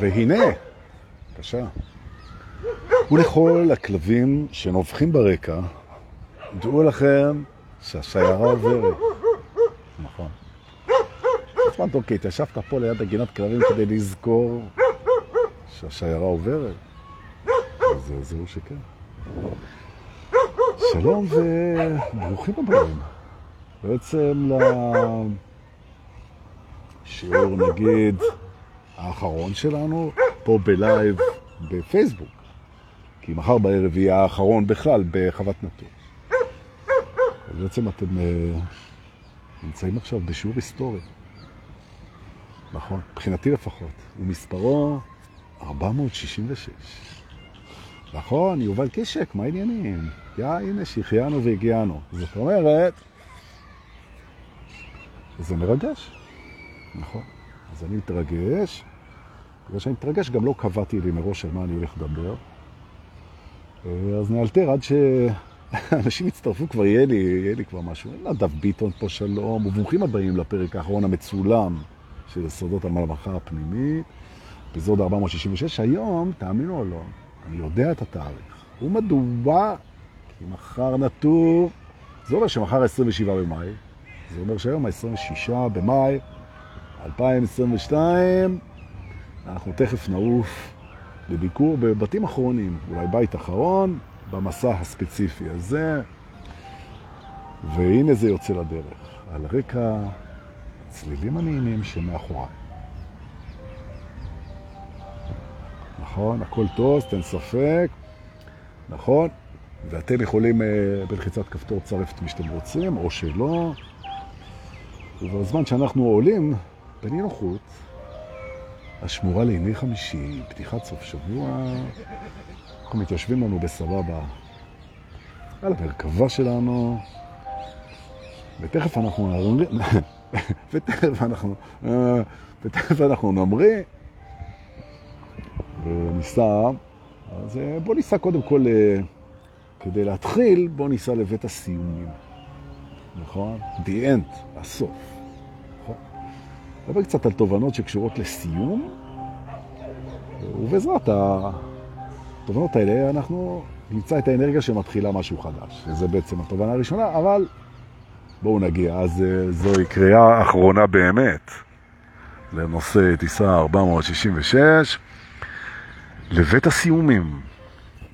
והנה, בבקשה, ולכל הכלבים שנובחים ברקע, דעו לכם שהשיירה עוברת. נכון. אז אוקיי, התיישבת פה ליד הגינת כלבים כדי לזכור שהשיירה עוברת. אז זהו שכן. שלום וברוכים הבאים. בעצם לשיעור נגיד האחרון שלנו פה בלייב בפייסבוק. כי מחר בערב יהיה האחרון בכלל בחוות נטור. אז בעצם אתם uh, נמצאים עכשיו בשיעור היסטורי. נכון, מבחינתי לפחות. ומספרו 466. נכון, יובל קישק, מה העניינים? יא, הנה, שהחיינו והגיענו. זאת אומרת, זה מרגש. נכון. אז אני מתרגש. בגלל שאני מתרגש, גם לא קבעתי לי מראש על מה אני הולך לדבר. אה, אז נאלתר עד שאנשים יצטרפו, כבר יהיה לי, יהיה לי כבר משהו. נדב ביטון פה שלום, וברוכים הבאים לפרק האחרון המצולם של סודות המלמכה הפנימית, אפיזוד 466. היום, תאמינו או לא, אני יודע את התאריך. ומדוע? כי מחר נטור, זה אומר שמחר 27 במאי, זה אומר שהיום ה-26 במאי 2022, אנחנו תכף נעוף לביקור בבתים אחרונים, אולי בית אחרון, במסע הספציפי הזה. והנה זה יוצא לדרך, על רקע הצלילים הנעימים שמאחוריי. נכון, הכל טוב, תן ספק, נכון, ואתם יכולים אה, בלחיצת כפתור צרף את מי שאתם רוצים, או שלא. ובזמן שאנחנו עולים, בנינוחות, השמורה לימי חמישי, פתיחת סוף שבוע, אנחנו מתיישבים לנו בסבבה על המרכבה שלנו, ותכף אנחנו נמריא, ותכף אנחנו, ותכף אנחנו נמריא, וניסע, אז בוא ניסע קודם כל, כדי להתחיל, בוא ניסע לבית הסיומים, נכון? The end, הסוף. נדבר קצת על תובנות שקשורות לסיום, ובעזרת התובנות האלה אנחנו נמצא את האנרגיה שמתחילה משהו חדש, שזה בעצם התובנה הראשונה, אבל בואו נגיע. אז אה, זוהי קריאה אחרונה באמת לנושא טיסה 466, לבית הסיומים.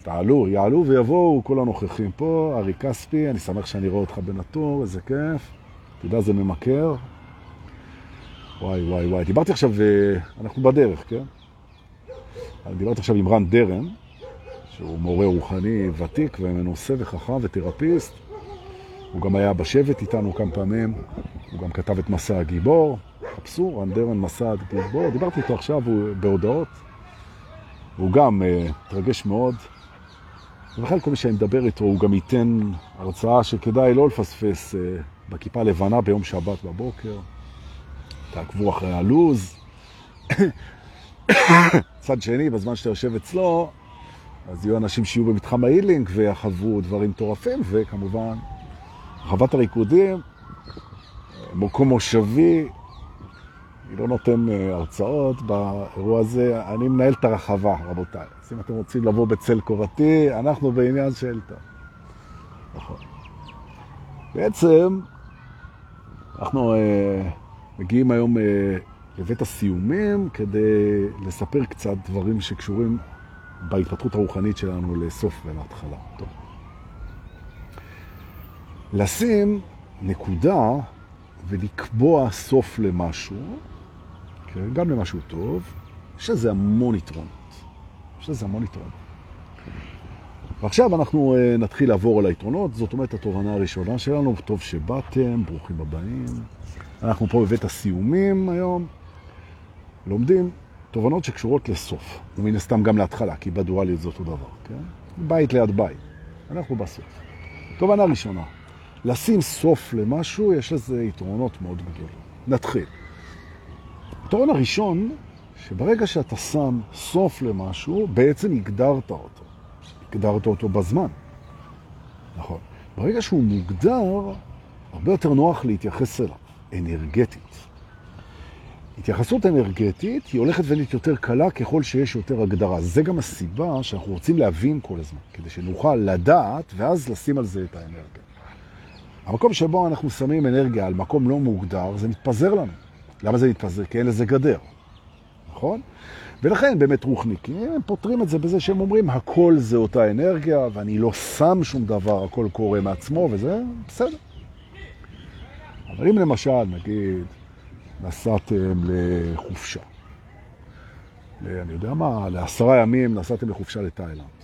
תעלו, יעלו ויבואו כל הנוכחים פה, ארי כספי, אני שמח שאני רואה אותך בנטור, איזה כיף. אתה יודע, זה ממכר, וואי, וואי, וואי. דיברתי עכשיו, אה, אנחנו בדרך, כן? דיברתי עכשיו עם רן דרן, שהוא מורה רוחני ותיק ומנוסה וחכם ותרפיסט. הוא גם היה בשבט איתנו כמה פעמים, הוא גם כתב את מסע הגיבור. חפשו, רן דרן מסע הגיבור. דיברתי איתו עכשיו בהודעות. והוא גם uh, התרגש מאוד. ובכלל כל מי שאני מדבר איתו, הוא גם ייתן הרצאה שכדאי לא לפספס uh, בכיפה לבנה ביום שבת בבוקר. תעקבו אחרי הלוז. צד שני, בזמן שאתה יושב אצלו, אז יהיו אנשים שיהיו במתחם ההילינג ויחוו דברים מטורפים, וכמובן, רחבת הריקודים, מקום מושבי, אני לא נותן אה, הרצאות באירוע הזה, אני מנהל את הרחבה, רבותיי. אז אם אתם רוצים לבוא בצל קורתי, אנחנו בעניין שלטה. נכון. בעצם, אנחנו... מגיעים היום אה, לבית הסיומים כדי לספר קצת דברים שקשורים בהתפתחות הרוחנית שלנו לסוף ולהתחלה. טוב. לשים נקודה ולקבוע סוף למשהו, כן, גם למשהו טוב, יש לזה המון יתרונות. יש לזה המון יתרונות. ועכשיו אנחנו אה, נתחיל לעבור על היתרונות, זאת אומרת התובנה הראשונה שלנו, טוב שבאתם, ברוכים הבאים. אנחנו פה בבית הסיומים היום, לומדים תובנות שקשורות לסוף, ומן הסתם גם להתחלה, כי בדואליות זה אותו דבר, כן? בית ליד בית. אנחנו בסוף. תובנה ראשונה, לשים סוף למשהו, יש לזה יתרונות מאוד גדולים. נתחיל. היתרון הראשון, שברגע שאתה שם סוף למשהו, בעצם הגדרת אותו. הגדרת אותו בזמן. נכון. ברגע שהוא מוגדר, הרבה יותר נוח להתייחס אליו. אנרגטית. התייחסות אנרגטית היא הולכת ונהיית יותר קלה ככל שיש יותר הגדרה. זה גם הסיבה שאנחנו רוצים להבין כל הזמן, כדי שנוכל לדעת ואז לשים על זה את האנרגיה. המקום שבו אנחנו שמים אנרגיה על מקום לא מוגדר, זה מתפזר לנו. למה זה מתפזר? כי אין לזה גדר, נכון? ולכן באמת רוחניקים, הם פותרים את זה בזה שהם אומרים, הכל זה אותה אנרגיה, ואני לא שם שום דבר, הכל קורה מעצמו, וזה בסדר. אבל אם למשל, נגיד, נסעתם לחופשה, אני יודע מה, לעשרה ימים נסעתם לחופשה לתאילנד.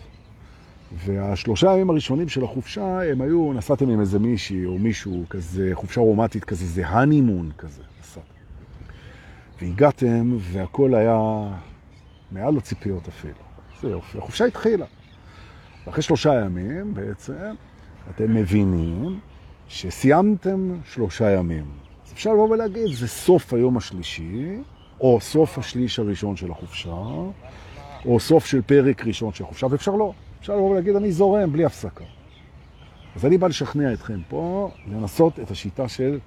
והשלושה ימים הראשונים של החופשה, הם היו, נסעתם עם איזה מישהי או מישהו כזה, חופשה רומטית כזה, זה הנימון כזה, נסעתם. והגעתם והכל היה מעל הציפיות אפילו. זה יופי, החופשה התחילה. ואחרי שלושה ימים בעצם אתם מבינים שסיימתם שלושה ימים. אז אפשר לבוא ולהגיד, זה סוף היום השלישי, או סוף השליש הראשון של החופשה, או סוף של פרק ראשון של החופשה, ואפשר לא. אפשר לבוא ולהגיד, אני זורם בלי הפסקה. אז אני בא לשכנע אתכם פה, לנסות את השיטה של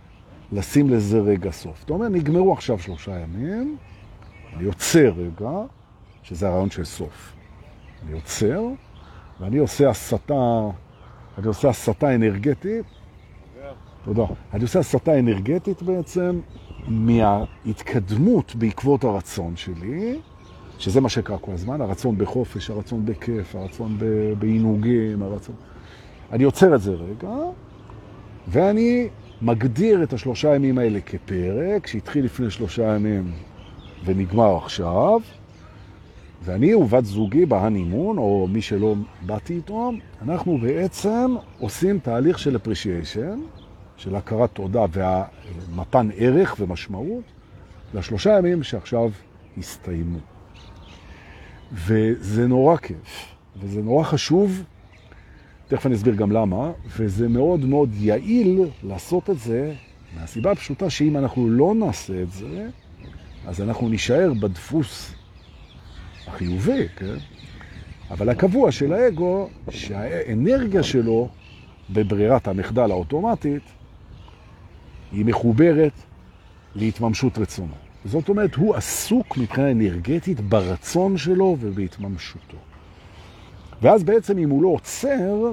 לשים לזה רגע סוף. אתה אומר, נגמרו עכשיו שלושה ימים, אני יוצר רגע, שזה הרעיון של סוף. אני עוצר, ואני עושה הסתה, אני עושה הסתה אנרגטית, תודה. אני עושה הסתה אנרגטית בעצם מההתקדמות בעקבות הרצון שלי, שזה מה שקרה כל הזמן, הרצון בחופש, הרצון בכיף, הרצון בעינוגים, הרצון... אני עוצר את זה רגע, ואני מגדיר את השלושה ימים האלה כפרק, שהתחיל לפני שלושה ימים ונגמר עכשיו, ואני ובת זוגי בהנימון, או מי שלא באתי איתו, אנחנו בעצם עושים תהליך של appreciation, של הכרת תודה והמתן ערך ומשמעות, לשלושה ימים שעכשיו הסתיימו. וזה נורא כיף, וזה נורא חשוב, תכף אני אסביר גם למה, וזה מאוד מאוד יעיל לעשות את זה, מהסיבה הפשוטה שאם אנחנו לא נעשה את זה, אז אנחנו נשאר בדפוס החיובי, כן? אבל הקבוע של האגו, שהאנרגיה שלו בברירת המחדל האוטומטית, היא מחוברת להתממשות רצונו. זאת אומרת, הוא עסוק מבחינה אנרגטית ברצון שלו ובהתממשותו. ואז בעצם אם הוא לא עוצר,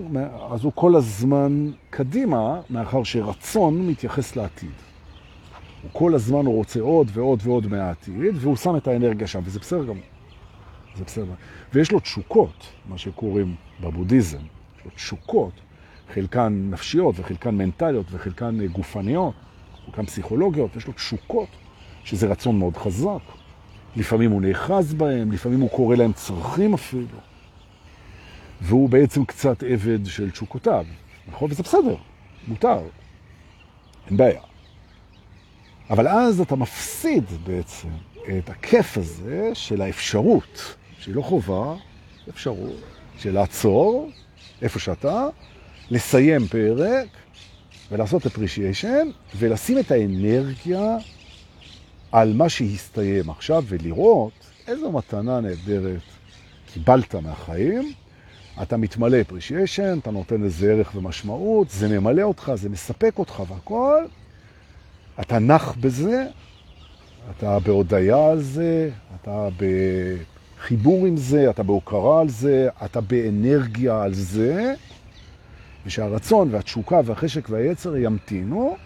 אז הוא כל הזמן קדימה, מאחר שרצון מתייחס לעתיד. הוא כל הזמן רוצה עוד ועוד ועוד מהעתיד, והוא שם את האנרגיה שם, וזה בסדר גם. זה בסדר. ויש לו תשוקות, מה שקוראים בבודהיזם. יש לו תשוקות, חלקן נפשיות וחלקן מנטליות וחלקן גופניות, חלקן פסיכולוגיות, יש לו תשוקות, שזה רצון מאוד חזק. לפעמים הוא נאחז בהם, לפעמים הוא קורא להם צרכים אפילו. והוא בעצם קצת עבד של תשוקותיו, נכון? וזה בסדר, מותר, אין בעיה. אבל אז אתה מפסיד בעצם את הכיף הזה של האפשרות שהיא לא חובה, אפשרות של לעצור איפה שאתה, לסיים פרק ולעשות appreciation ולשים את האנרגיה על מה שהסתיים עכשיו ולראות איזו מתנה נהדרת קיבלת מהחיים. אתה מתמלא appreciation, אתה נותן לזה ערך ומשמעות, זה ממלא אותך, זה מספק אותך והכל. אתה נח בזה, אתה בהודעה על זה, אתה ב... חיבור עם זה, אתה בהוקרה על זה, אתה באנרגיה על זה, ושהרצון והתשוקה והחשק והיצר ימתינו,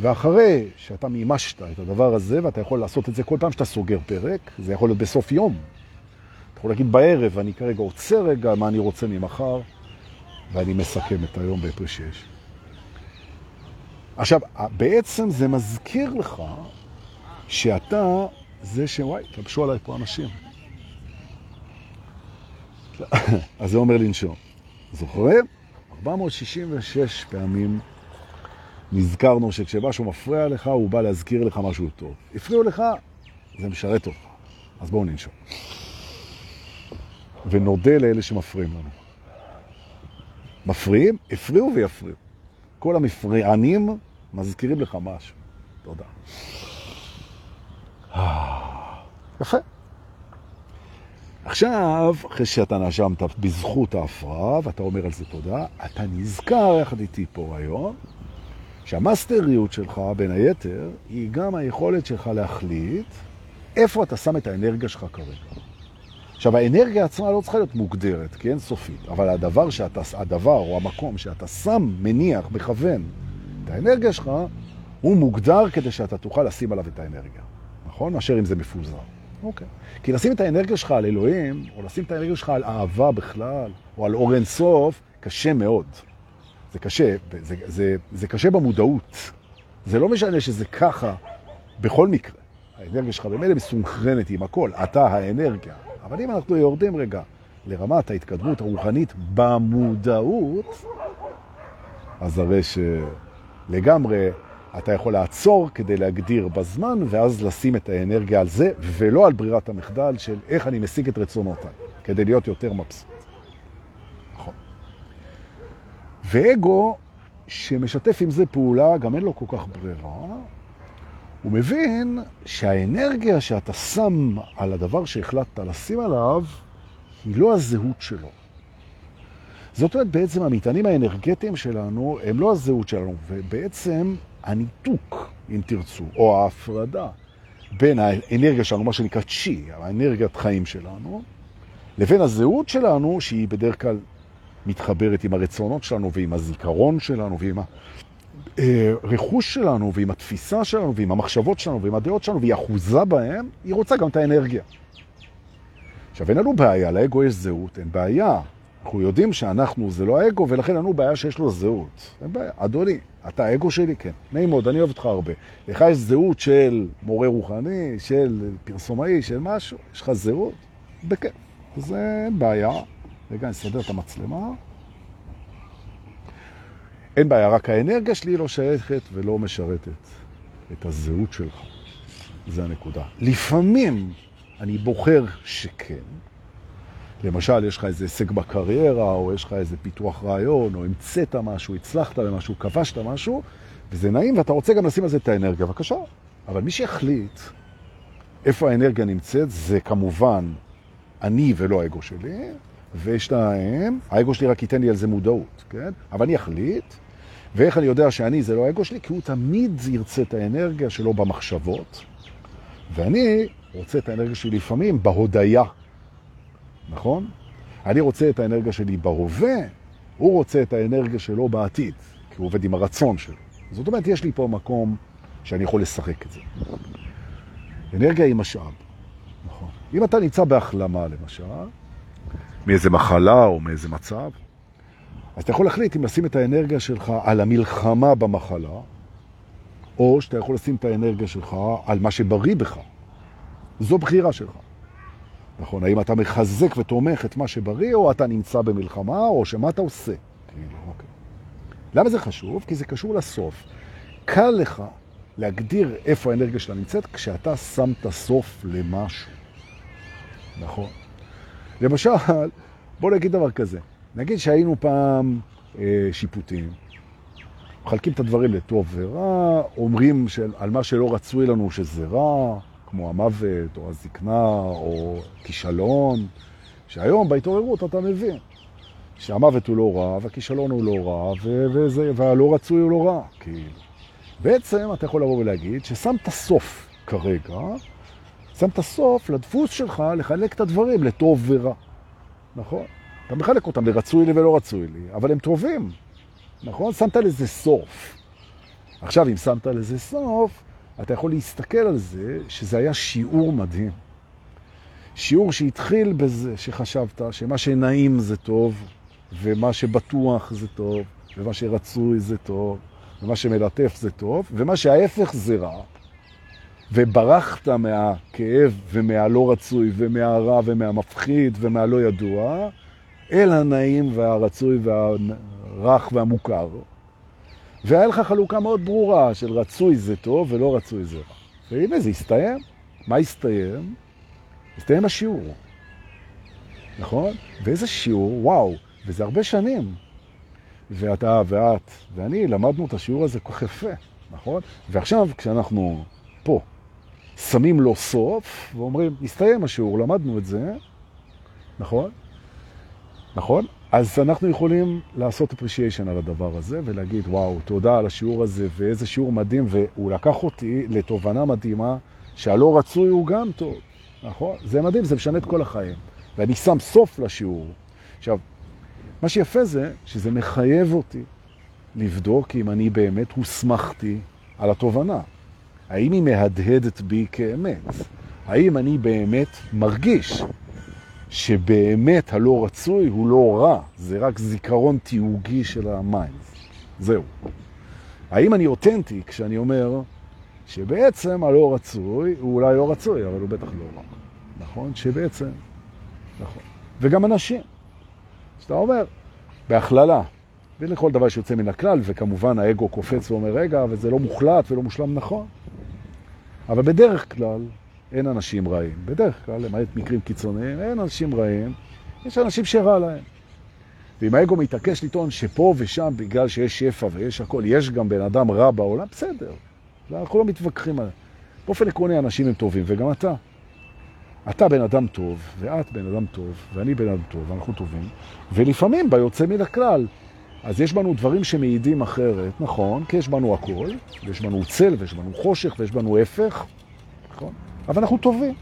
ואחרי שאתה מימשת את הדבר הזה, ואתה יכול לעשות את זה כל פעם שאתה סוגר פרק, זה יכול להיות בסוף יום. אתה יכול להגיד בערב, אני כרגע עוצר רגע מה אני רוצה ממחר, ואני מסכם את היום בפרשש. עכשיו, בעצם זה מזכיר לך שאתה זה ש... וואי, תלבשו עליי פה אנשים. אז זה אומר לנשום. זוכרים? 466 פעמים נזכרנו שכשמשהו מפריע לך, הוא בא להזכיר לך משהו טוב. הפריעו לך, זה משרת אותך. אז בואו ננשום. ונודה לאלה שמפריעים לנו. מפריעים? הפריעו ויפריעו. כל המפריענים מזכירים לך משהו. תודה. יפה. עכשיו, אחרי שאתה נשמת בזכות ההפרעה, ואתה אומר על זה תודה, אתה נזכר יחד איתי פה היום, שהמאסטריות שלך, בין היתר, היא גם היכולת שלך להחליט איפה אתה שם את האנרגיה שלך כרגע. עכשיו, האנרגיה עצמה לא צריכה להיות מוגדרת, כי אין סופית, אבל הדבר, שאתה, הדבר או המקום שאתה שם, מניח, מכוון את האנרגיה שלך, הוא מוגדר כדי שאתה תוכל לשים עליו את האנרגיה, נכון? מאשר אם זה מפוזר. אוקיי. כי לשים את האנרגיה שלך על אלוהים, או לשים את האנרגיה שלך על אהבה בכלל, או על אור אינסוף, קשה מאוד. זה קשה, זה, זה, זה קשה במודעות. זה לא משנה שזה ככה בכל מקרה. האנרגיה שלך במילא מסונכרנת עם הכל, אתה האנרגיה. אבל אם אנחנו יורדים רגע לרמת ההתקדמות הרוחנית במודעות, אז הרי שלגמרי אתה יכול לעצור כדי להגדיר בזמן, ואז לשים את האנרגיה על זה, ולא על ברירת המחדל של איך אני משיג את רצונותיי, כדי להיות יותר מבסוט. נכון. ואגו שמשתף עם זה פעולה, גם אין לו כל כך ברירה, הוא מבין שהאנרגיה שאתה שם על הדבר שהחלטת לשים עליו, היא לא הזהות שלו. זאת אומרת, בעצם המטענים האנרגטיים שלנו הם לא הזהות שלנו, ובעצם הניתוק, אם תרצו, או ההפרדה בין האנרגיה שלנו, מה שנקרא צ'י, האנרגיית חיים שלנו, לבין הזהות שלנו, שהיא בדרך כלל מתחברת עם הרצונות שלנו ועם הזיכרון שלנו ועם הרכוש שלנו ועם התפיסה שלנו ועם המחשבות שלנו ועם הדעות שלנו, והיא אחוזה בהם, היא רוצה גם את האנרגיה. עכשיו, אין לנו בעיה, לאגו יש זהות, אין בעיה. אנחנו יודעים שאנחנו זה לא האגו, ולכן אין לנו בעיה שיש לו זהות. אין בעיה. אדוני, אתה האגו שלי? כן. נעים מאוד, אני אוהב אותך הרבה. לך יש זהות של מורה רוחני, של פרסומאי, של משהו, יש לך זהות? בכיף. זה אין בעיה. רגע, אני אסדר את המצלמה. אין בעיה, רק האנרגיה שלי לא שייכת ולא משרתת את הזהות שלך. זה הנקודה. לפעמים אני בוחר שכן. למשל, יש לך איזה הישג בקריירה, או יש לך איזה פיתוח רעיון, או המצאת משהו, הצלחת במשהו, כבשת משהו, וזה נעים, ואתה רוצה גם לשים על זה את האנרגיה, בבקשה. אבל מי שיחליט איפה האנרגיה נמצאת, זה כמובן אני ולא האגו שלי, ושתיים, האגו שלי רק ייתן לי על זה מודעות, כן? אבל אני אחליט, ואיך אני יודע שאני זה לא האגו שלי? כי הוא תמיד ירצה את האנרגיה שלו במחשבות, ואני רוצה את האנרגיה שלי לפעמים בהודעה, נכון? אני רוצה את האנרגיה שלי בהווה, הוא רוצה את האנרגיה שלו בעתיד, כי הוא עובד עם הרצון שלו. זאת אומרת, יש לי פה מקום שאני יכול לשחק את זה. אנרגיה היא משאב, נכון. אם אתה נמצא בהחלמה, למשל, מאיזה מחלה או מאיזה מצב, אז אתה יכול להחליט אם לשים את האנרגיה שלך על המלחמה במחלה, או שאתה יכול לשים את האנרגיה שלך על מה שבריא בך. זו בחירה שלך. נכון, האם אתה מחזק ותומך את מה שבריא, או אתה נמצא במלחמה, או שמה אתה עושה. כאילו, אוקיי. למה זה חשוב? כי זה קשור לסוף. קל לך להגדיר איפה האנרגיה שלה נמצאת כשאתה שמת סוף למשהו. נכון. למשל, בוא נגיד דבר כזה. נגיד שהיינו פעם אה, שיפוטים, מחלקים את הדברים לטוב ורע, אומרים של, על מה שלא רצוי לנו שזה רע, כמו המוות או הזקנה או כישלון, שהיום בהתעוררות אתה מבין שהמוות הוא לא רע והכישלון הוא לא רע וזה, והלא רצוי הוא לא רע. כאילו. בעצם אתה יכול לבוא ולהגיד ששמת סוף כרגע, שמת סוף לדפוס שלך לחלק את הדברים לטוב ורע. נכון? אתה מחלק אותם לרצוי לי ולא רצוי לי, אבל הם טובים. נכון? שמת לזה סוף. עכשיו, אם שמת לזה סוף, אתה יכול להסתכל על זה שזה היה שיעור מדהים. שיעור שהתחיל בזה שחשבת שמה שנעים זה טוב, ומה שבטוח זה טוב, ומה שרצוי זה טוב, ומה שמלטף זה טוב, ומה שההפך זה רע. וברחת מהכאב ומהלא רצוי ומהרע ומהמפחיד ומהלא ידוע, אל הנעים והרצוי והרך והמוכר. והיה לך חלוקה מאוד ברורה של רצוי זה טוב ולא רצוי זה רע. והנה זה הסתיים. מה הסתיים? הסתיים השיעור. נכון? ואיזה שיעור, וואו, וזה הרבה שנים. ואתה ואת ואני למדנו את השיעור הזה כל כך יפה, נכון? ועכשיו כשאנחנו פה שמים לו סוף ואומרים, הסתיים השיעור, למדנו את זה, נכון? נכון? אז אנחנו יכולים לעשות appreciation על הדבר הזה ולהגיד, וואו, תודה על השיעור הזה ואיזה שיעור מדהים, והוא לקח אותי לתובנה מדהימה שהלא רצוי הוא גם טוב, נכון? זה מדהים, זה משנה את כל החיים. ואני שם סוף לשיעור. עכשיו, מה שיפה זה שזה מחייב אותי לבדוק אם אני באמת הוסמכתי על התובנה. האם היא מהדהדת בי כאמת? האם אני באמת מרגיש שבאמת הלא רצוי הוא לא רע, זה רק זיכרון תיוגי של המים. זהו. האם אני אותנטי כשאני אומר שבעצם הלא רצוי הוא אולי לא רצוי, אבל הוא בטח לא רע. נכון? שבעצם, נכון. וגם אנשים. שאתה אומר, בהכללה, ולכל דבר שיוצא מן הכלל, וכמובן האגו קופץ ואומר, רגע, וזה לא מוחלט ולא מושלם נכון. אבל בדרך כלל, אין אנשים רעים. בדרך כלל, למעט מקרים קיצוניים, אין אנשים רעים, יש אנשים שרע להם. ואם האגו מתעקש לטעון שפה ושם, בגלל שיש שפע ויש הכל, יש גם בן אדם רע בעולם, בסדר. אנחנו לא מתווכחים עליו. באופן עקרוני, אנשים הם טובים, וגם אתה. אתה בן אדם טוב, ואת בן אדם טוב, ואני בן אדם טוב, ואנחנו טובים, ולפעמים ביוצא מן הכלל. אז יש בנו דברים שמעידים אחרת, נכון, כי יש בנו הכל, ויש בנו צל, ויש בנו חושך, ויש בנו הפך? אבל אנחנו טובים.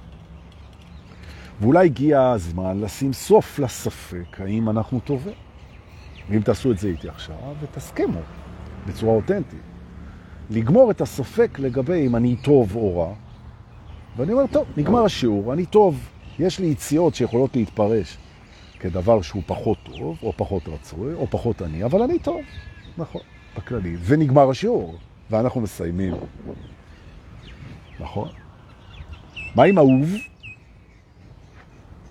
ואולי הגיע הזמן לשים סוף לספק האם אנחנו טובים. ואם תעשו את זה איתי עכשיו, ותסכימו בצורה אותנטית. לגמור את הספק לגבי אם אני טוב או רע, ואני אומר, טוב, נגמר השיעור, אני טוב. יש לי יציאות שיכולות להתפרש כדבר שהוא פחות טוב, או פחות רצוי, או פחות עני, אבל אני טוב, נכון, בכללי. ונגמר השיעור, ואנחנו מסיימים. נכון? מה עם אהוב?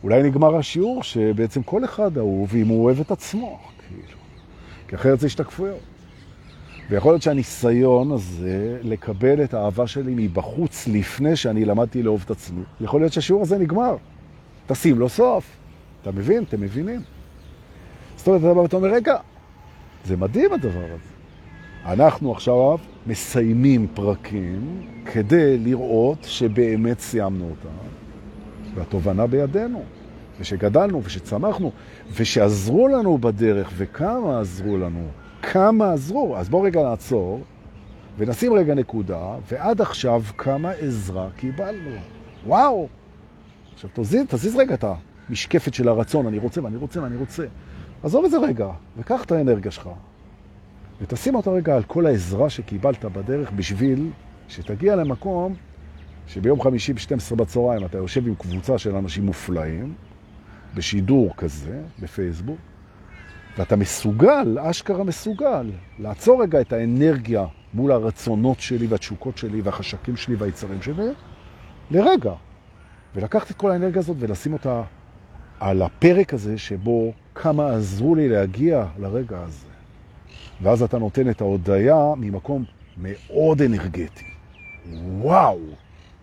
אולי נגמר השיעור שבעצם כל אחד אהוב אם הוא אוהב את עצמו, כאילו. כי אחרת זה השתקפויות. ויכול להיות שהניסיון הזה לקבל את האהבה שלי מבחוץ לפני שאני למדתי לאהוב את עצמי, יכול להיות שהשיעור הזה נגמר. תשים לו סוף. אתה מבין? אתם מבינים? זאת אומרת, אתה אומר, רגע, זה מדהים הדבר הזה. אנחנו עכשיו מסיימים פרקים כדי לראות שבאמת סיימנו אותה, והתובנה בידינו, ושגדלנו ושצמחנו, ושעזרו לנו בדרך, וכמה עזרו לנו, כמה עזרו. אז בואו רגע נעצור, ונשים רגע נקודה, ועד עכשיו כמה עזרה קיבלנו. וואו! עכשיו תזיז, תזיז רגע את המשקפת של הרצון, אני רוצה ואני רוצה ואני רוצה. עזוב את זה רגע, וקח את האנרגיה שלך, ותשים אותה רגע על כל העזרה שקיבלת בדרך בשביל שתגיע למקום שביום חמישי ב-12 בצהריים אתה יושב עם קבוצה של אנשים מופלאים, בשידור כזה, בפייסבוק, ואתה מסוגל, אשכרה מסוגל, לעצור רגע את האנרגיה מול הרצונות שלי והתשוקות שלי והחשקים שלי והיצרים שלי, לרגע. ולקחת את כל האנרגיה הזאת ולשים אותה על הפרק הזה שבו כמה עזרו לי להגיע לרגע הזה. ואז אתה נותן את ההודעה ממקום מאוד אנרגטי. וואו,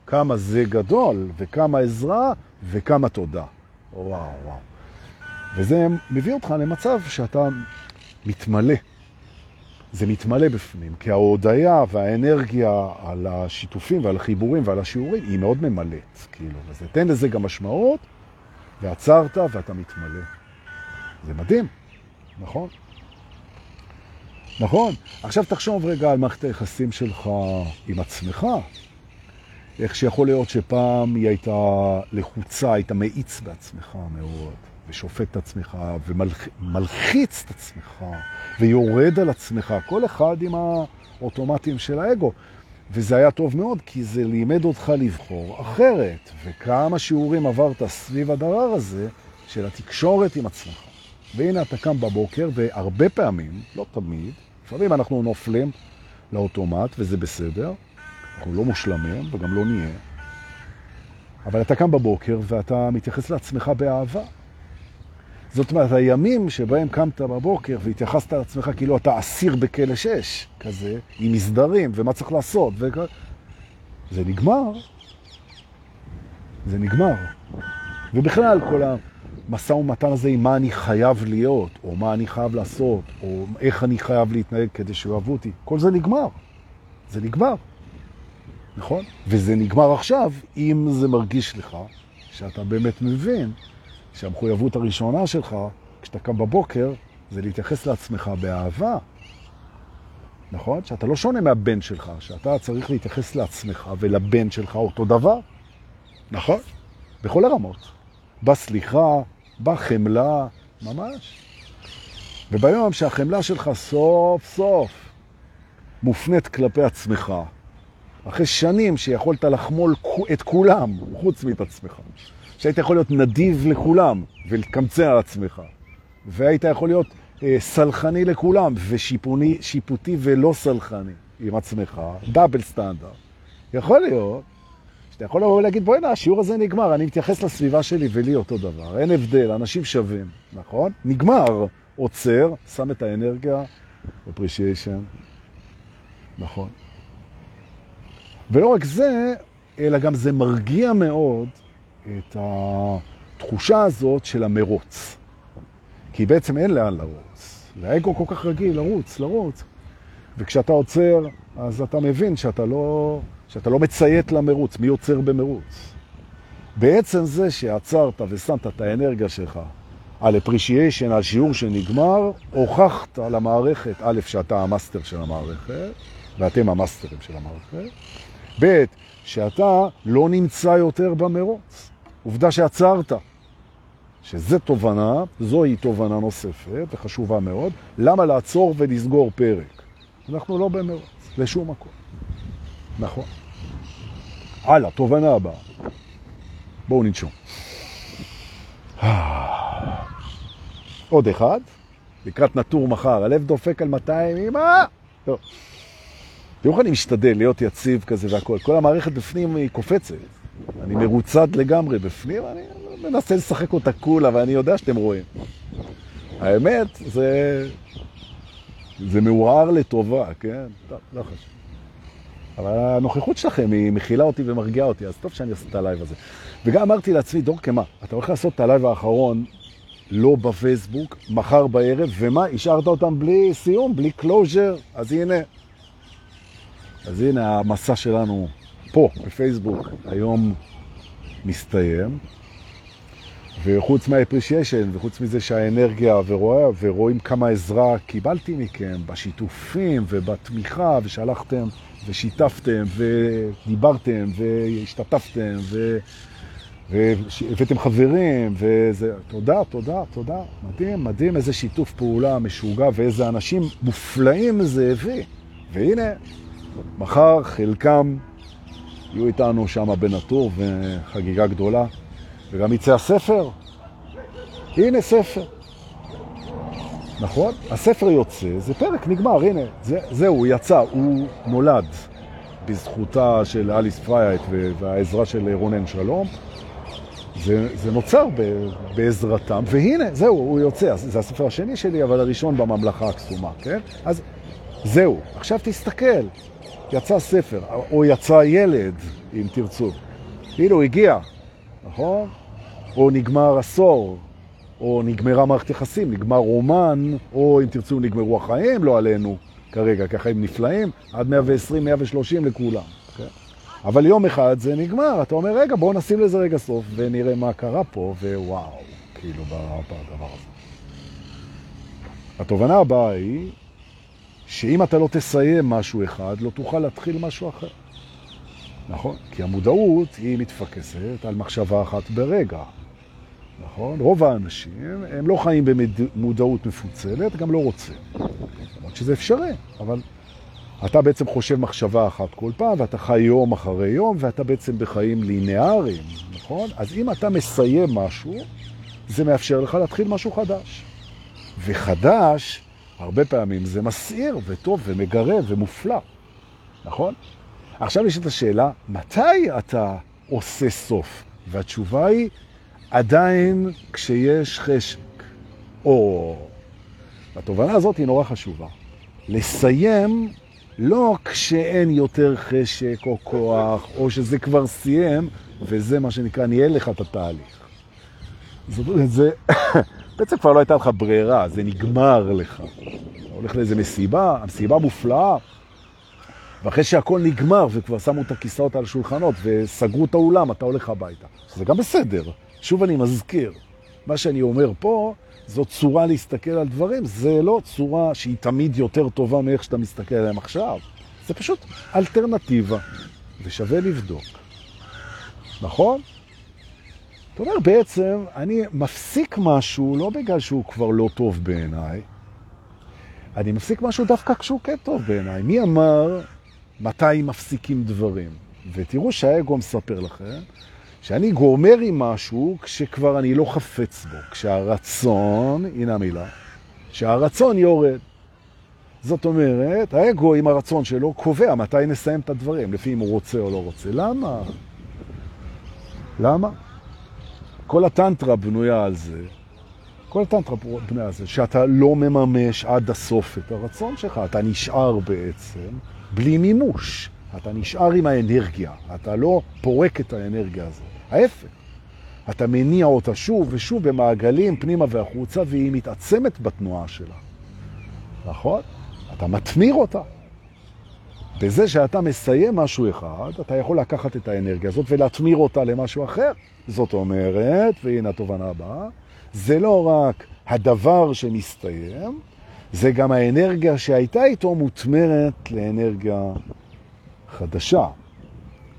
כמה זה גדול, וכמה עזרה, וכמה תודה. וואו, וואו. וזה מביא אותך למצב שאתה מתמלא. זה מתמלא בפנים, כי ההודעה והאנרגיה על השיתופים ועל החיבורים ועל השיעורים היא מאוד ממלאת, כאילו. אז תן לזה גם משמעות, ועצרת ואתה מתמלא. זה מדהים, נכון? נכון. עכשיו תחשוב רגע על מערכת היחסים שלך עם עצמך. איך שיכול להיות שפעם היא הייתה לחוצה, היית מאיץ בעצמך מאוד, ושופט את עצמך, ומלחיץ את עצמך, ויורד על עצמך, כל אחד עם האוטומטים של האגו. וזה היה טוב מאוד, כי זה לימד אותך לבחור אחרת. וכמה שיעורים עברת סביב הדבר הזה של התקשורת עם עצמך. והנה אתה קם בבוקר, והרבה פעמים, לא תמיד, לפעמים אנחנו נופלים לאוטומט, וזה בסדר. אנחנו לא מושלמים, וגם לא נהיה. אבל אתה קם בבוקר ואתה מתייחס לעצמך באהבה. זאת אומרת, הימים שבהם קמת בבוקר והתייחסת לעצמך כאילו אתה אסיר בכלא שש, כזה, עם מסדרים ומה צריך לעשות, וכ... זה נגמר. זה נגמר. ובכלל, כל המשא ומתן הזה עם מה אני חייב להיות, או מה אני חייב לעשות, או איך אני חייב להתנהג כדי שאוהבו אותי, כל זה נגמר. זה נגמר. נכון? וזה נגמר עכשיו, אם זה מרגיש לך שאתה באמת מבין שהמחויבות הראשונה שלך כשאתה קם בבוקר, זה להתייחס לעצמך באהבה. נכון? שאתה לא שונה מהבן שלך, שאתה צריך להתייחס לעצמך ולבן שלך אותו דבר. נכון? בכל הרמות. בסליחה, בחמלה, ממש. וביום שהחמלה שלך סוף סוף מופנית כלפי עצמך, אחרי שנים שיכולת לחמול את כולם, חוץ מאת עצמך, שהיית יכול להיות נדיב לכולם ולקמצע על עצמך, והיית יכול להיות אה, סלחני לכולם ושיפוטי ולא סלחני עם עצמך, דאבל סטנדרט. יכול להיות שאתה יכול לבוא ולהגיד, בואי נה, השיעור הזה נגמר, אני מתייחס לסביבה שלי ולי אותו דבר, אין הבדל, אנשים שווים, נכון? נגמר, עוצר, שם את האנרגיה, appreciation, נכון. ולא רק זה, אלא גם זה מרגיע מאוד את התחושה הזאת של המרוץ. כי בעצם אין לאן לרוץ. והאגו כל כך רגיל לרוץ, לרוץ. וכשאתה עוצר, אז אתה מבין שאתה לא, שאתה לא מציית למרוץ. מי עוצר במרוץ? בעצם זה שעצרת ושמת את האנרגיה שלך על appreciation, על שיעור שנגמר, הוכחת למערכת, א', שאתה המאסטר של המערכת, ואתם המאסטרים של המערכת, ב', שאתה לא נמצא יותר במרוץ. עובדה שעצרת. שזה תובנה, זוהי תובנה נוספת וחשובה מאוד. למה לעצור ולסגור פרק? אנחנו לא במרוץ, לשום מקום. נכון. הלאה, תובנה הבאה. בואו ננשום. עוד אחד, לקראת נטור מחר. הלב דופק על 200, אמא! תראו איך אני משתדל להיות יציב כזה והכל. כל המערכת בפנים היא קופצת. אני מרוצד לגמרי בפנים, אני מנסה לשחק אותה cool, ואני יודע שאתם רואים. האמת, זה, זה מעורר לטובה, כן? טוב, לא חשוב. אבל הנוכחות שלכם היא מכילה אותי ומרגיעה אותי, אז טוב שאני עושה את הלייב הזה. וגם אמרתי לעצמי, דור כמה, אתה הולך לעשות את הלייב האחרון לא בפייסבוק, מחר בערב, ומה, השארת אותם בלי סיום, בלי closure, אז הנה. אז הנה המסע שלנו פה, בפייסבוק, היום מסתיים. וחוץ מה-appreciation, וחוץ מזה שהאנרגיה, ורואה, ורואים כמה עזרה קיבלתי מכם בשיתופים ובתמיכה, ושלחתם ושיתפתם ודיברתם והשתתפתם ו... והבאתם חברים, וזה, תודה, תודה, תודה, מדהים, מדהים, איזה שיתוף פעולה משוגע ואיזה אנשים מופלאים זה הביא. והנה, מחר חלקם יהיו איתנו שם בנטור וחגיגה גדולה. וגם יצא הספר. הנה ספר. נכון? הספר יוצא, זה פרק, נגמר, הנה, זה, זהו, הוא יצא, הוא נולד בזכותה של אליס פרייט והעזרה של רונן שלום. זה, זה נוצר ב, בעזרתם, והנה, זהו, הוא יוצא. זה הספר השני שלי, אבל הראשון בממלכה הקסומה, כן? אז זהו, עכשיו תסתכל, יצא ספר, או יצא ילד, אם תרצו. הוא הגיע, נכון? או נגמר עשור, או נגמרה מערכת יחסים, נגמר רומן, או אם תרצו נגמרו החיים, לא עלינו כרגע, כי החיים נפלאים, עד 120, 130 לכולם. Okay? כן? אבל יום אחד זה נגמר, אתה אומר, רגע, בואו נשים לזה רגע סוף ונראה מה קרה פה, ווואו, כאילו, בדבר הזה. התובנה הבאה היא שאם אתה לא תסיים משהו אחד, לא תוכל להתחיל משהו אחר. נכון? כי המודעות היא מתפקסת על מחשבה אחת ברגע. נכון? רוב האנשים, הם לא חיים במודעות מפוצלת, גם לא רוצים. למרות שזה אפשרי, אבל אתה בעצם חושב מחשבה אחת כל פעם, ואתה חי יום אחרי יום, ואתה בעצם בחיים לינאריים, נכון? אז אם אתה מסיים משהו, זה מאפשר לך להתחיל משהו חדש. וחדש, הרבה פעמים זה מסעיר וטוב ומגרב ומופלא, נכון? עכשיו יש את השאלה, מתי אתה עושה סוף? והתשובה היא, עדיין כשיש חשק. או, התובנה הזאת היא נורא חשובה. לסיים לא כשאין יותר חשק או כוח, או שזה כבר סיים, וזה מה שנקרא, ניהל לך את התהליך. זאת אומרת, זה, בעצם כבר לא הייתה לך ברירה, זה נגמר לך. הולך לאיזה מסיבה, המסיבה מופלאה, ואחרי שהכל נגמר וכבר שמו את הכיסאות על השולחנות וסגרו את האולם, אתה הולך הביתה. זה גם בסדר. שוב אני מזכיר, מה שאני אומר פה, זו צורה להסתכל על דברים, זה לא צורה שהיא תמיד יותר טובה מאיך שאתה מסתכל עליהם עכשיו. זה פשוט אלטרנטיבה, ושווה לבדוק. נכון? זאת אומרת, בעצם אני מפסיק משהו לא בגלל שהוא כבר לא טוב בעיניי, אני מפסיק משהו דווקא כשהוא כן טוב בעיניי. מי אמר מתי מפסיקים דברים? ותראו שהאגו מספר לכם שאני גומר עם משהו כשכבר אני לא חפץ בו, כשהרצון, הנה המילה, שהרצון יורד. זאת אומרת, האגו עם הרצון שלו קובע מתי נסיים את הדברים, לפי אם הוא רוצה או לא רוצה. למה? למה? כל הטנטרה בנויה על זה, כל הטנטרה בנויה על זה, שאתה לא מממש עד הסוף את הרצון שלך, אתה נשאר בעצם בלי מימוש. אתה נשאר עם האנרגיה, אתה לא פורק את האנרגיה הזאת. ההפך, אתה מניע אותה שוב ושוב במעגלים פנימה והחוצה, והיא מתעצמת בתנועה שלה. נכון? אתה מתמיר אותה. בזה שאתה מסיים משהו אחד, אתה יכול לקחת את האנרגיה הזאת ולהתמיר אותה למשהו אחר. זאת אומרת, והנה התובנה הבאה, זה לא רק הדבר שמסתיים, זה גם האנרגיה שהייתה איתו מותמרת לאנרגיה חדשה.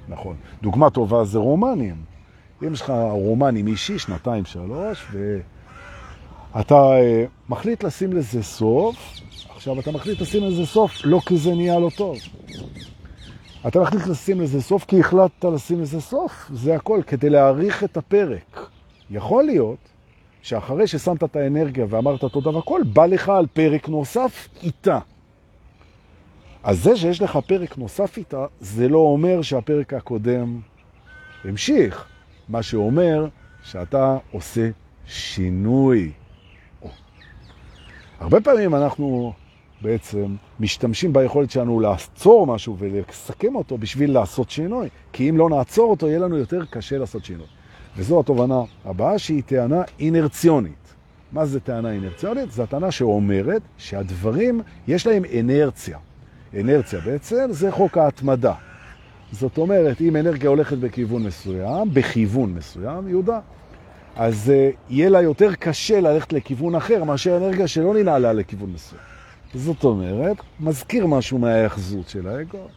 נכון. דוגמה טובה זה רומנים. אם יש לך רומנים אישי, שנתיים, שלוש, ואתה uh, מחליט לשים לזה סוף, עכשיו אתה מחליט לשים לזה סוף לא כי זה נהיה לא טוב. אתה מחליט לשים לזה סוף כי החלטת לשים לזה סוף, זה הכל, כדי להאריך את הפרק. יכול להיות שאחרי ששמת את האנרגיה ואמרת תודה והכל, בא לך על פרק נוסף איתה. אז זה שיש לך פרק נוסף איתה, זה לא אומר שהפרק הקודם המשיך. מה שאומר שאתה עושה שינוי. הרבה פעמים אנחנו בעצם משתמשים ביכולת שלנו לעצור משהו ולסכם אותו בשביל לעשות שינוי. כי אם לא נעצור אותו, יהיה לנו יותר קשה לעשות שינוי. וזו התובנה הבאה שהיא טענה אינרציונית. מה זה טענה אינרציונית? זו הטענה שאומרת שהדברים יש להם אנרציה. אנרציה בעצם זה חוק ההתמדה. זאת אומרת, אם אנרגיה הולכת בכיוון מסוים, בכיוון מסוים, יהודה, אז uh, יהיה לה יותר קשה ללכת לכיוון אחר מאשר אנרגיה שלא ננעלה לכיוון מסוים. זאת אומרת, מזכיר משהו מההאחזות של האגו.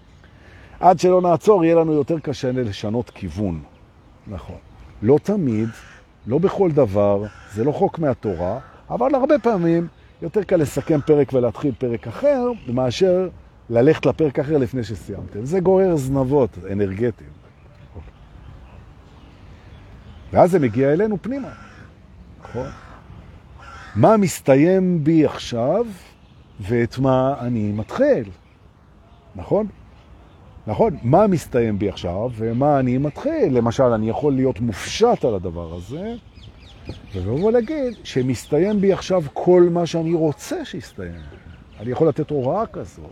עד שלא נעצור, יהיה לנו יותר קשה לשנות כיוון. נכון. לא תמיד, לא בכל דבר, זה לא חוק מהתורה, אבל הרבה פעמים יותר קל לסכם פרק ולהתחיל פרק אחר, מאשר ללכת לפרק אחר לפני שסיימתם. זה גורר זנבות אנרגטיים. ואז זה מגיע אלינו פנימה. נכון? מה מסתיים בי עכשיו ואת מה אני מתחיל. נכון? נכון? מה מסתיים בי עכשיו ומה אני מתחיל? למשל, אני יכול להיות מופשט על הדבר הזה, ולבוא להגיד שמסתיים בי עכשיו כל מה שאני רוצה שיסתיים. אני יכול לתת הוראה כזו,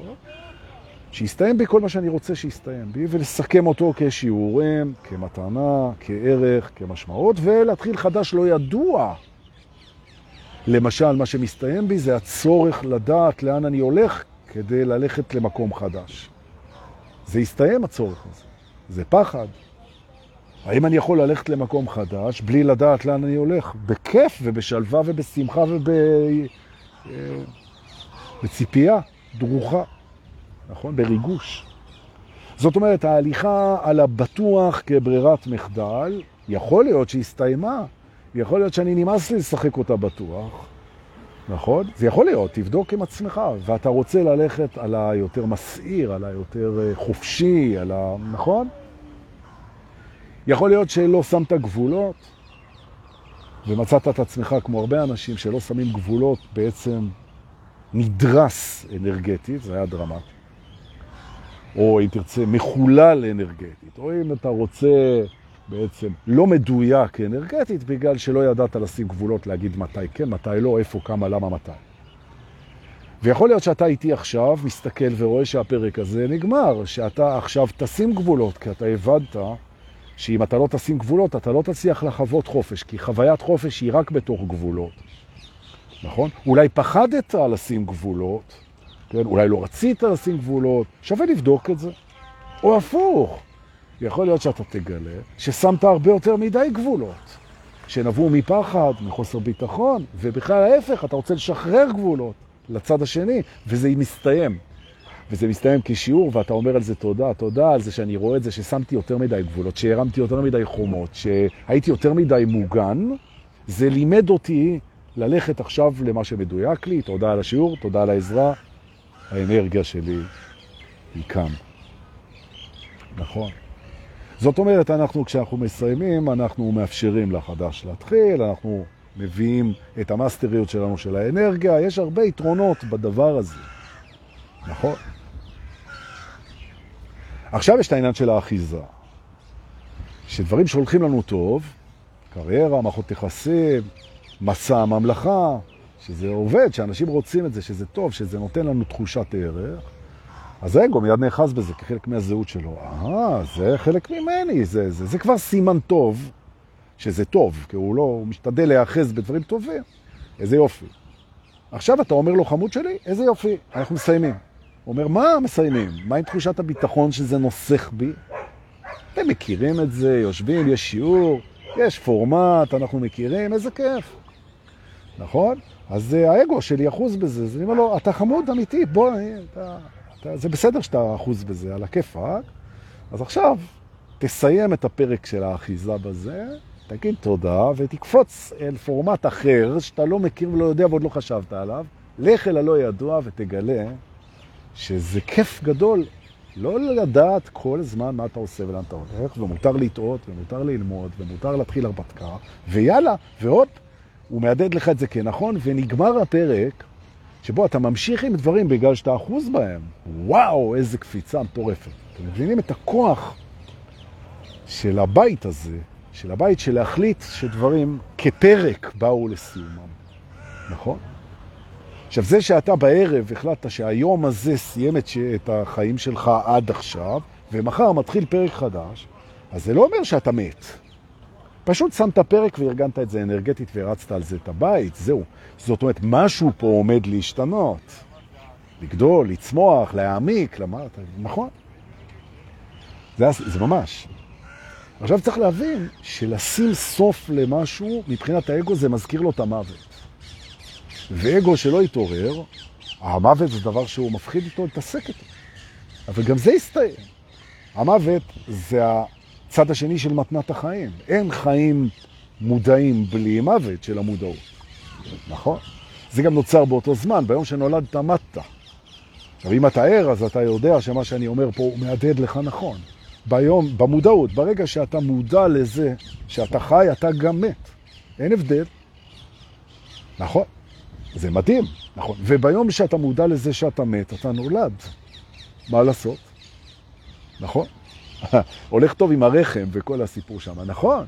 שיסתיים בי כל מה שאני רוצה שיסתיים בי, ולסכם אותו כשיעורים, כמתנה, כערך, כמשמעות, ולהתחיל חדש לא ידוע. למשל, מה שמסתיים בי זה הצורך לדעת לאן אני הולך כדי ללכת למקום חדש. זה יסתיים הצורך הזה. זה פחד. האם אני יכול ללכת למקום חדש בלי לדעת לאן אני הולך? בכיף ובשלווה ובשמחה ובציפייה אה, דרוכה. נכון? בריגוש. זאת אומרת, ההליכה על הבטוח כברירת מחדל, יכול להיות שהסתיימה. יכול להיות שאני נמאס לי לשחק אותה בטוח, נכון? זה יכול להיות, תבדוק עם עצמך, ואתה רוצה ללכת על היותר מסעיר, על היותר אה, חופשי, על ה... נכון? יכול להיות שלא שמת גבולות, ומצאת את עצמך, כמו הרבה אנשים שלא שמים גבולות, בעצם נדרס אנרגטית, זה היה דרמטי. או אם תרצה, מחולל אנרגטית, או אם אתה רוצה בעצם לא מדויק אנרגטית, בגלל שלא ידעת לשים גבולות, להגיד מתי כן, מתי לא, איפה, כמה, למה, מתי. ויכול להיות שאתה איתי עכשיו מסתכל ורואה שהפרק הזה נגמר, שאתה עכשיו תשים גבולות, כי אתה הבנת שאם אתה לא תשים גבולות, אתה לא תצליח לחוות חופש, כי חוויית חופש היא רק בתוך גבולות. נכון? אולי פחדת לשים גבולות, כן? אולי לא רצית לשים גבולות, שווה לבדוק את זה. או הפוך, יכול להיות שאתה תגלה ששמת הרבה יותר מדי גבולות. שנבעו מפחד, מחוסר ביטחון, ובכלל ההפך, אתה רוצה לשחרר גבולות לצד השני, וזה מסתיים. וזה מסתיים כשיעור, ואתה אומר על זה תודה, תודה על זה שאני רואה את זה, ששמתי יותר מדי גבולות, שהרמתי יותר מדי חומות, שהייתי יותר מדי מוגן, זה לימד אותי ללכת עכשיו למה שמדויק לי, תודה על השיעור, תודה על העזרה, האנרגיה שלי היא כאן. נכון. זאת אומרת, אנחנו, כשאנחנו מסיימים, אנחנו מאפשרים לחדש להתחיל, אנחנו מביאים את המאסטריות שלנו של האנרגיה, יש הרבה יתרונות בדבר הזה, נכון? עכשיו יש את העניין של האחיזה, שדברים שהולכים לנו טוב, קריירה, מערכות יחסים, מסע הממלכה, שזה עובד, שאנשים רוצים את זה, שזה טוב, שזה נותן לנו תחושת ערך, אז האגו מיד נאחז בזה כחלק מהזהות שלו. אה, זה חלק ממני, זה, זה, זה כבר סימן טוב, שזה טוב, כי הוא לא, הוא משתדל להאחז בדברים טובים. איזה יופי. עכשיו אתה אומר לו, חמוד שלי, איזה יופי, אנחנו מסיימים. הוא אומר, מה מסיימים? מה עם תחושת הביטחון שזה נוסח בי? אתם מכירים את זה, יושבים, יש שיעור, יש פורמט, אנחנו מכירים, איזה כיף. נכון? אז אה, האגו שלי אחוז בזה, אז אני אומר לו, אתה חמוד אמיתי, בוא, אתה, אתה, זה בסדר שאתה אחוז בזה, על הכיפק. אז עכשיו, תסיים את הפרק של האחיזה בזה, תגיד תודה, ותקפוץ אל פורמט אחר, שאתה לא מכיר ולא יודע ועוד לא חשבת עליו, לך אל הלא ידוע ותגלה שזה כיף גדול לא לדעת כל הזמן מה אתה עושה ולאן אתה הולך, ומותר לטעות, ומותר ללמוד, ומותר להתחיל הרפתקה, ויאללה, ועוד, הוא מעדד לך את זה כנכון, ונגמר הפרק שבו אתה ממשיך עם דברים בגלל שאתה אחוז בהם. וואו, איזה קפיצה מטורפת. אתם מבינים את הכוח של הבית הזה, של הבית של להחליט שדברים כפרק באו לסיומם, נכון? עכשיו, זה שאתה בערב החלטת שהיום הזה סיים את, החיים שלך עד עכשיו, ומחר מתחיל פרק חדש, אז זה לא אומר שאתה מת. פשוט שמת פרק וארגנת את זה אנרגטית והרצת על זה את הבית, זהו. זאת אומרת, משהו פה עומד להשתנות. לגדול, לצמוח, להעמיק, למרת, נכון. זה, זה ממש. עכשיו צריך להבין שלשים סוף למשהו, מבחינת האגו זה מזכיר לו את המוות. ואגו שלא יתעורר, המוות זה דבר שהוא מפחיד איתו להתעסק איתו. אבל גם זה יסתיים. המוות זה הצד השני של מתנת החיים. אין חיים מודעים בלי מוות של המודעות. נכון? זה גם נוצר באותו זמן, ביום שנולדת מתת. עכשיו, אם אתה ער, אז אתה יודע שמה שאני אומר פה הוא מהדהד לך נכון. ביום, במודעות, ברגע שאתה מודע לזה שאתה חי, אתה גם מת. אין הבדל. נכון? זה מדהים, נכון. וביום שאתה מודע לזה שאתה מת, אתה נולד. מה לעשות? נכון? הולך טוב עם הרחם וכל הסיפור שם, נכון?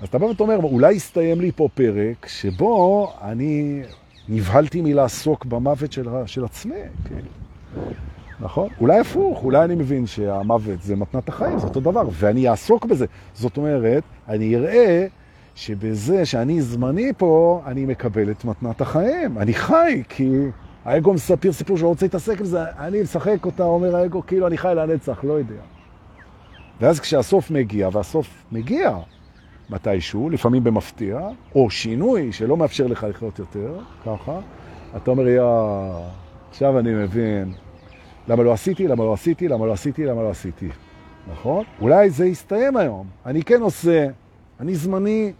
אז אתה בא ואתה אומר, אולי יסתיים לי פה פרק שבו אני נבהלתי מלעסוק במוות של, של עצמי, כן. נכון? אולי הפוך, אולי אני מבין שהמוות זה מתנת החיים, זה אותו דבר, ואני אעסוק בזה. זאת אומרת, אני אראה שבזה שאני זמני פה, אני מקבל את מתנת החיים. אני חי, כי האגו מספיר סיפור שלא רוצה להתעסק עם זה, אני משחק אותה, אומר האגו, כאילו אני חי לנצח, לא יודע. ואז כשהסוף מגיע, והסוף מגיע מתישהו, לפעמים במפתיע, או שינוי שלא מאפשר לך לחיות יותר, ככה, אתה אומר, יא, עכשיו אני מבין למה לא עשיתי, למה לא עשיתי, למה לא עשיתי, למה לא עשיתי. נכון? אולי זה יסתיים היום. אני כן עושה, אני זמני,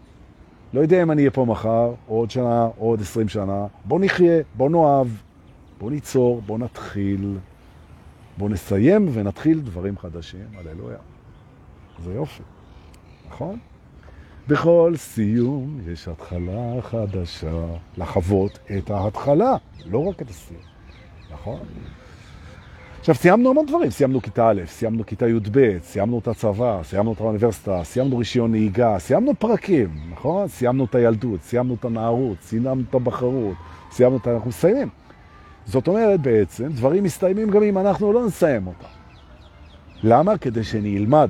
לא יודע אם אני אהיה פה מחר, או עוד שנה, או עוד עשרים שנה. בוא נחיה, בוא נאהב, בוא ניצור, בוא נתחיל, בוא נסיים ונתחיל דברים חדשים. הללויה. זה יופי, נכון? בכל סיום יש התחלה חדשה, לחוות את ההתחלה, לא רק את הסיום, נכון? עכשיו, סיימנו המון דברים, סיימנו כיתה א', סיימנו כיתה י"ב, סיימנו את הצבא, סיימנו את האוניברסיטה, סיימנו רישיון נהיגה, סיימנו פרקים, נכון? סיימנו את הילדות, סיימנו את הנערות, סיימנו את הבחרות, סיימנו את... אנחנו מסיימים. זאת אומרת, בעצם, דברים מסתיימים גם אם אנחנו לא נסיים אותם. למה? כדי שנלמד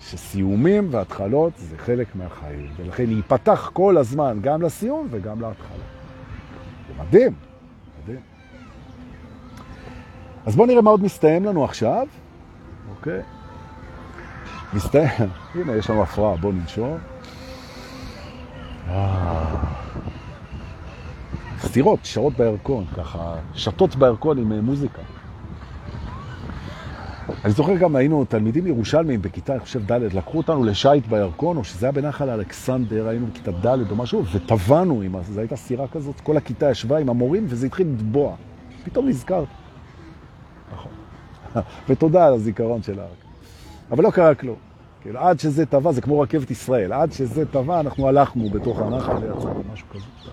שסיומים והתחלות זה חלק מהחיים, ולכן ייפתח כל הזמן גם לסיום וגם להתחלה. זה מדהים. אז בואו נראה מה עוד מסתיים לנו עכשיו. אוקיי. מסתיים. הנה, יש לנו הפרעה, בואו ננשום. סתירות, שעות בירקון, ככה, שתות בירקון עם מוזיקה. אני זוכר גם היינו תלמידים ירושלמים בכיתה, אני חושב ד', לקחו אותנו לשייט בירקון, או שזה היה בנחל אלכסנדר, היינו בכיתה ד' או משהו, וטבענו, זו הייתה סירה כזאת, כל הכיתה ישבה עם המורים וזה התחיל לטבוע. פתאום נזכרת. נכון. ותודה על הזיכרון של הארק. אבל לא קרה כלום. כאילו, עד שזה טבע, זה כמו רכבת ישראל, עד שזה טבע, אנחנו הלכנו בתוך הנחל ויצאנו, משהו כזה.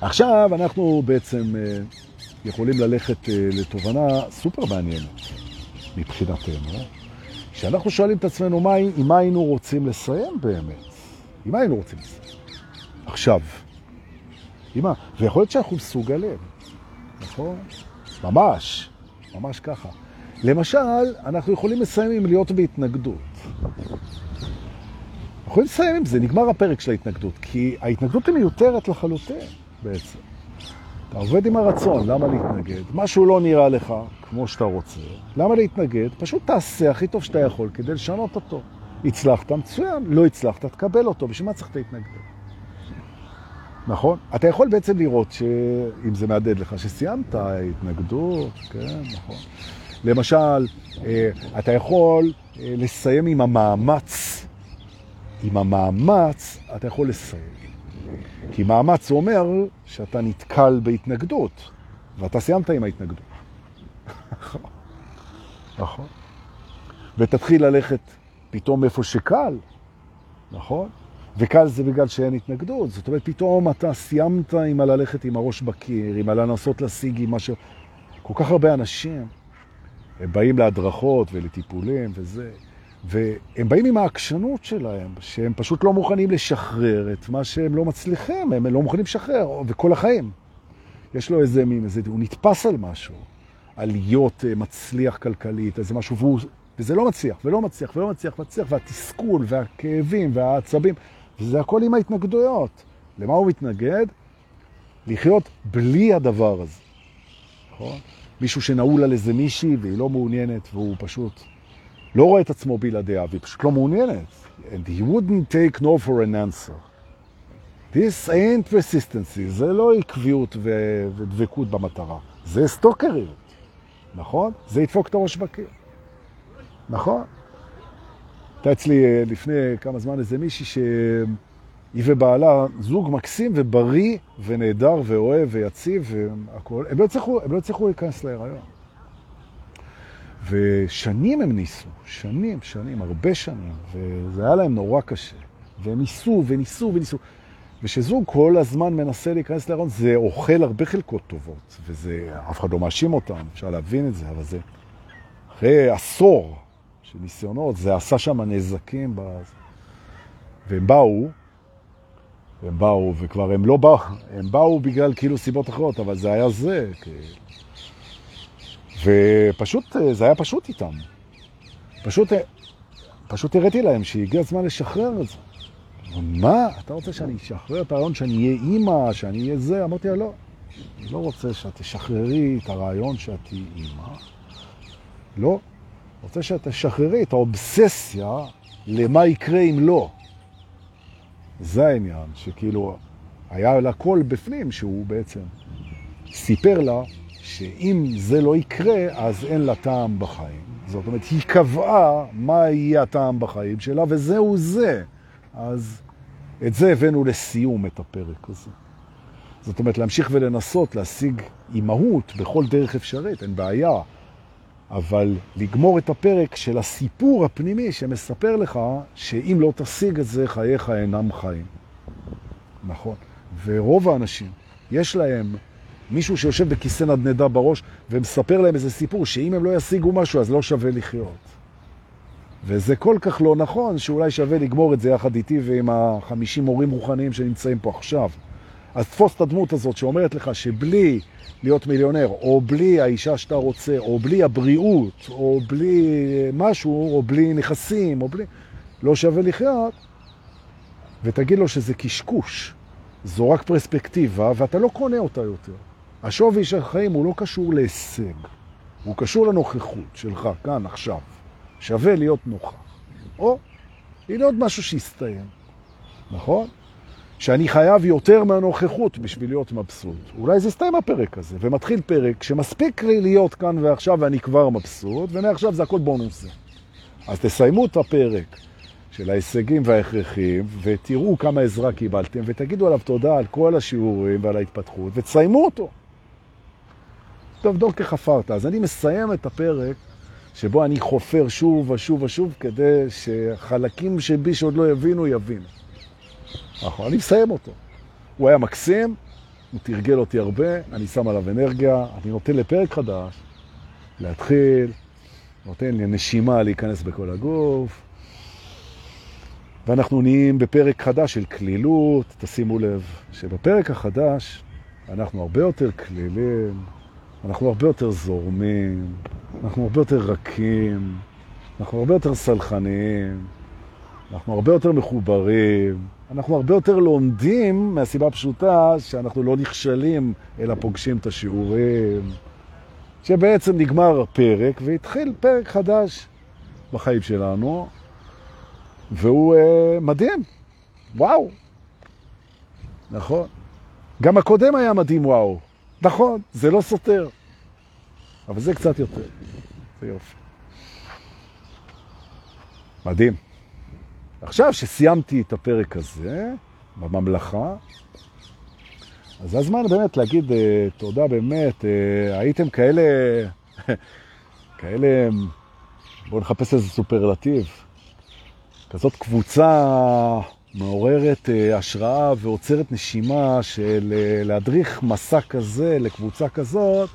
עכשיו אנחנו בעצם אה, יכולים ללכת אה, לתובנה סופר מעניינת מבחינתנו. כשאנחנו שואלים את עצמנו מה, עם מה היינו רוצים לסיים באמת, עם מה היינו רוצים לסיים? עכשיו. עם מה? ויכול להיות שאנחנו מסוגלים, נכון? ממש, ממש ככה. למשל, אנחנו יכולים לסיים עם להיות בהתנגדות. אנחנו יכולים לסיים עם זה, נגמר הפרק של ההתנגדות, כי ההתנגדות היא מיותרת לחלוטין בעצם. אתה עובד עם הרצון, למה להתנגד? משהו לא נראה לך כמו שאתה רוצה, למה להתנגד? פשוט תעשה הכי טוב שאתה יכול כדי לשנות אותו. הצלחת, מצוין, לא הצלחת, תקבל אותו, בשביל מה צריך להתנגד? נכון? אתה יכול בעצם לראות שאם זה מעדד לך, שסיימת התנגדות, כן, נכון. למשל, אה, אתה יכול אה, לסיים עם המאמץ. עם המאמץ אתה יכול לסיים. כי מאמץ אומר שאתה נתקל בהתנגדות, ואתה סיימת עם ההתנגדות. נכון. ותתחיל ללכת פתאום איפה שקל, נכון? וקל זה בגלל שאין התנגדות. זאת אומרת, פתאום אתה סיימת עם הללכת עם הראש בקיר, עם הלנסות להשיג עם משהו. כל כך הרבה אנשים, הם באים להדרכות ולטיפולים וזה, והם באים עם העקשנות שלהם, שהם פשוט לא מוכנים לשחרר את מה שהם לא מצליחים, הם לא מוכנים לשחרר, וכל החיים. יש לו איזה מין, איזה, הוא נתפס על משהו, על להיות אה, מצליח כלכלית, איזה משהו, והוא, וזה לא מצליח, ולא מצליח, ולא מצליח, מצליח, והתסכול, והכאבים, והעצבים, וזה הכל עם ההתנגדויות. למה הוא מתנגד? לחיות בלי הדבר הזה. נכון? מישהו שנעול על איזה מישהי והיא לא מעוניינת, והוא פשוט לא רואה את עצמו בלעדיה, והיא פשוט לא מעוניינת. And he wouldn't take no for an answer. This ain't persistency, זה לא עקביות ודבקות במטרה, זה סטוקריות, נכון? זה ידפוק את הראש בקיר, נכון? הייתה אצלי אה, לפני כמה זמן איזה מישהי שהיא ובעלה זוג מקסים ובריא ונהדר ואוהב ויציב והכל, הם לא הצליחו, הם לא הצליחו להיכנס להיריון. ושנים הם ניסו, שנים, שנים, הרבה שנים, וזה היה להם נורא קשה. והם ניסו וניסו וניסו. ושזוג כל הזמן מנסה להיכנס להיריון, זה אוכל הרבה חלקות טובות, וזה, אף אחד לא מאשים אותם, אפשר להבין את זה, אבל זה אחרי עשור של ניסיונות, זה עשה שם נזקים. בזה. והם באו, הם באו, וכבר הם לא באו, הם באו בגלל כאילו סיבות אחרות, אבל זה היה זה, כאילו. ופשוט, אה, זה היה פשוט איתם. פשוט, אה, פשוט הראיתי להם שהגיע הזמן לשחרר את זה. מה? אתה רוצה שאני אשחרר את הרעיון שאני אהיה אימא, שאני אהיה זה? אמרתי לה, לא. אני לא רוצה שאת תשחררי את הרעיון שאת תהיי אימא. לא. רוצה שאת תשחררי את האובססיה למה יקרה אם לא. זה העניין, שכאילו היה לה קול בפנים שהוא בעצם סיפר לה שאם זה לא יקרה, אז אין לה טעם בחיים. זאת אומרת, היא קבעה מה יהיה הטעם בחיים שלה, וזהו זה. אז את זה הבאנו לסיום, את הפרק הזה. זאת אומרת, להמשיך ולנסות להשיג אימהות בכל דרך אפשרית, אין בעיה. אבל לגמור את הפרק של הסיפור הפנימי שמספר לך שאם לא תשיג את זה, חייך אינם חיים. נכון. ורוב האנשים, יש להם מישהו שיושב בכיסא נדנדה בראש ומספר להם איזה סיפור, שאם הם לא ישיגו משהו אז לא שווה לחיות. וזה כל כך לא נכון, שאולי שווה לגמור את זה יחד איתי ועם החמישים מורים רוחניים שנמצאים פה עכשיו. אז תפוס את הדמות הזאת שאומרת לך שבלי להיות מיליונר, או בלי האישה שאתה רוצה, או בלי הבריאות, או בלי משהו, או בלי נכסים, או בלי... לא שווה לחיות, ותגיד לו שזה קשקוש. זו רק פרספקטיבה, ואתה לא קונה אותה יותר. השווי של החיים הוא לא קשור להישג, הוא קשור לנוכחות שלך כאן, עכשיו. שווה להיות נוכח. או הנה עוד משהו שהסתיים, נכון? שאני חייב יותר מהנוכחות בשביל להיות מבסוט. אולי זה סתם הפרק הזה, ומתחיל פרק שמספיק לי להיות כאן ועכשיו ואני כבר מבסוט, ומעכשיו זה הכל בונוס. אז תסיימו את הפרק של ההישגים וההכרחים, ותראו כמה עזרה קיבלתם, ותגידו עליו תודה על כל השיעורים ועל ההתפתחות, ותסיימו אותו. טוב, דוקטור חפרת. אז אני מסיים את הפרק שבו אני חופר שוב ושוב ושוב, כדי שחלקים שבי שעוד לא יבינו, יבינו. נכון, אני מסיים אותו. הוא היה מקסים, הוא תרגל אותי הרבה, אני שם עליו אנרגיה, אני נותן לפרק חדש, להתחיל, נותן לי נשימה להיכנס בכל הגוף, ואנחנו נהיים בפרק חדש של כלילות. תשימו לב שבפרק החדש אנחנו הרבה יותר כלילים, אנחנו הרבה יותר זורמים, אנחנו הרבה יותר רכים, אנחנו הרבה יותר סלחניים, אנחנו הרבה יותר מחוברים, אנחנו הרבה יותר לומדים מהסיבה פשוטה שאנחנו לא נכשלים, אלא פוגשים את השיעורים, שבעצם נגמר הפרק והתחיל פרק חדש בחיים שלנו, והוא uh, מדהים, וואו, נכון. גם הקודם היה מדהים, וואו. נכון, זה לא סותר, אבל זה קצת יותר. זה יופי. מדהים. עכשיו שסיימתי את הפרק הזה בממלכה, אז זה הזמן באמת להגיד uh, תודה באמת, uh, הייתם כאלה, כאלה, בואו נחפש איזה סופרלטיב, כזאת קבוצה מעוררת uh, השראה ועוצרת נשימה של uh, להדריך מסע כזה לקבוצה כזאת,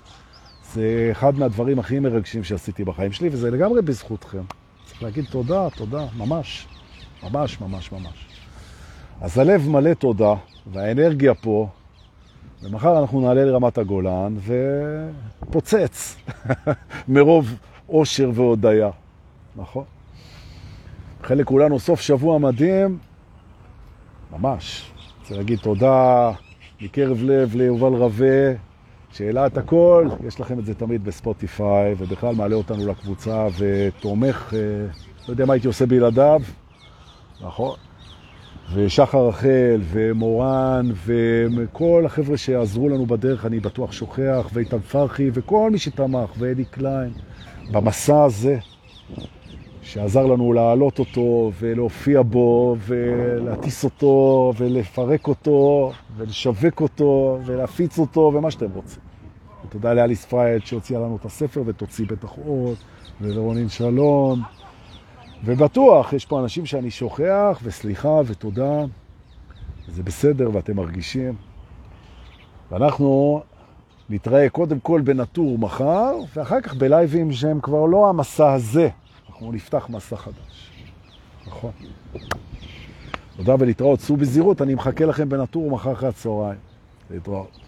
זה אחד מהדברים הכי מרגשים שעשיתי בחיים שלי, וזה לגמרי בזכותכם. צריך להגיד תודה, תודה, ממש. ממש, ממש, ממש. אז הלב מלא תודה, והאנרגיה פה, ומחר אנחנו נעלה לרמת הגולן ופוצץ מרוב אושר והודיה, נכון? חלק כולנו סוף שבוע מדהים, ממש. רוצה להגיד תודה מקרב לב ליובל רווה, שאלה את הכל, יש לכם את זה תמיד בספוטיפיי, ובכלל מעלה אותנו לקבוצה ותומך, אה, לא יודע מה הייתי עושה בלעדיו, נכון? ושחר רחל ומורן וכל החבר'ה שעזרו לנו בדרך, אני בטוח שוכח, ואיתן פרחי וכל מי שתמך, ואלי קליין, במסע הזה, שעזר לנו להעלות אותו ולהופיע בו ולהטיס אותו ולפרק אותו ולשווק אותו ולהפיץ אותו ומה שאתם רוצים. ותודה לאליס פרייד שהוציאה לנו את הספר ותוציא בטח עוד, ולרונין שלום. ובטוח, יש פה אנשים שאני שוכח, וסליחה ותודה, זה בסדר ואתם מרגישים. ואנחנו נתראה קודם כל בנטור מחר, ואחר כך בלייבים שהם כבר לא המסע הזה. אנחנו נפתח מסע חדש. נכון. תודה ולהתראות. סעו בזהירות, אני מחכה לכם בנטור מחר אחרי הצהריים. להתראות.